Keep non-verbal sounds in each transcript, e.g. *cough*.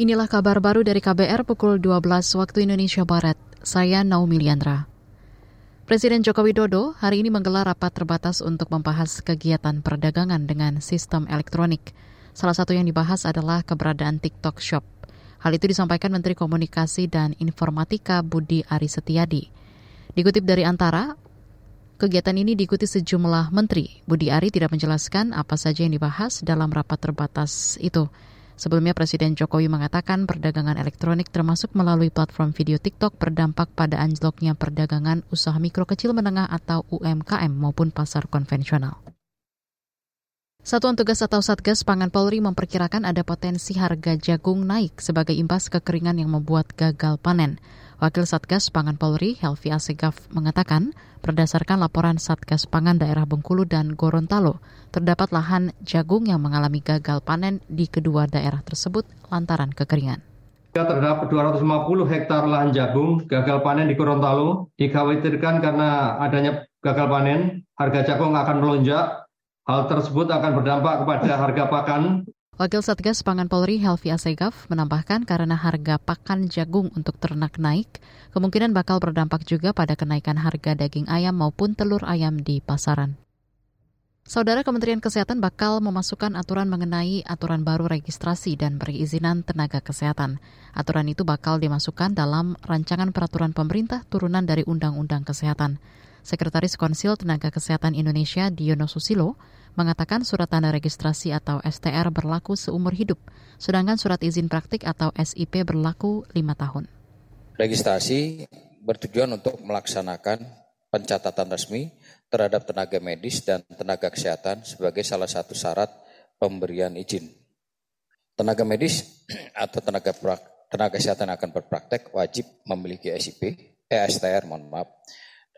Inilah kabar baru dari KBR pukul 12 waktu Indonesia Barat. Saya Naomi Liandra. Presiden Joko Widodo hari ini menggelar rapat terbatas untuk membahas kegiatan perdagangan dengan sistem elektronik. Salah satu yang dibahas adalah keberadaan TikTok Shop. Hal itu disampaikan Menteri Komunikasi dan Informatika Budi Ari Setiadi. Dikutip dari Antara, Kegiatan ini diikuti sejumlah menteri. Budi Ari tidak menjelaskan apa saja yang dibahas dalam rapat terbatas itu. Sebelumnya Presiden Jokowi mengatakan perdagangan elektronik termasuk melalui platform video TikTok berdampak pada anjloknya perdagangan usaha mikro kecil menengah atau UMKM maupun pasar konvensional. Satuan Tugas atau Satgas Pangan Polri memperkirakan ada potensi harga jagung naik sebagai imbas kekeringan yang membuat gagal panen. Wakil Satgas Pangan Polri, Helvi Asegaf, mengatakan, berdasarkan laporan Satgas Pangan daerah Bengkulu dan Gorontalo, terdapat lahan jagung yang mengalami gagal panen di kedua daerah tersebut lantaran kekeringan. Terdapat 250 hektar lahan jagung gagal panen di Gorontalo, dikhawatirkan karena adanya gagal panen, harga jagung akan melonjak. Hal tersebut akan berdampak kepada harga pakan Wakil Satgas Pangan Polri Helvi Asegaf menambahkan karena harga pakan jagung untuk ternak naik, kemungkinan bakal berdampak juga pada kenaikan harga daging ayam maupun telur ayam di pasaran. Saudara Kementerian Kesehatan bakal memasukkan aturan mengenai aturan baru registrasi dan perizinan tenaga kesehatan. Aturan itu bakal dimasukkan dalam rancangan peraturan pemerintah turunan dari Undang-Undang Kesehatan. Sekretaris Konsil Tenaga Kesehatan Indonesia Diono Susilo mengatakan surat tanda registrasi atau STR berlaku seumur hidup, sedangkan surat izin praktik atau SIP berlaku lima tahun. Registrasi bertujuan untuk melaksanakan pencatatan resmi terhadap tenaga medis dan tenaga kesehatan sebagai salah satu syarat pemberian izin. Tenaga medis *clears throat* atau tenaga tenaga kesehatan akan berpraktek wajib memiliki SIP, eh, STR, mohon maaf,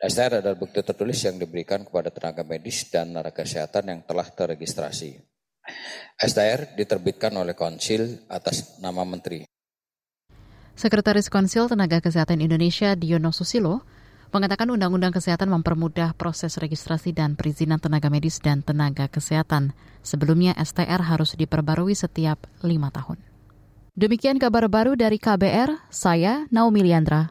STR adalah bukti tertulis yang diberikan kepada tenaga medis dan tenaga kesehatan yang telah terregistrasi. STR diterbitkan oleh Konsil atas nama Menteri. Sekretaris Konsil Tenaga Kesehatan Indonesia Diono Susilo mengatakan Undang-Undang Kesehatan mempermudah proses registrasi dan perizinan tenaga medis dan tenaga kesehatan. Sebelumnya STR harus diperbarui setiap lima tahun. Demikian kabar baru dari KBR, saya Naomi Liandra.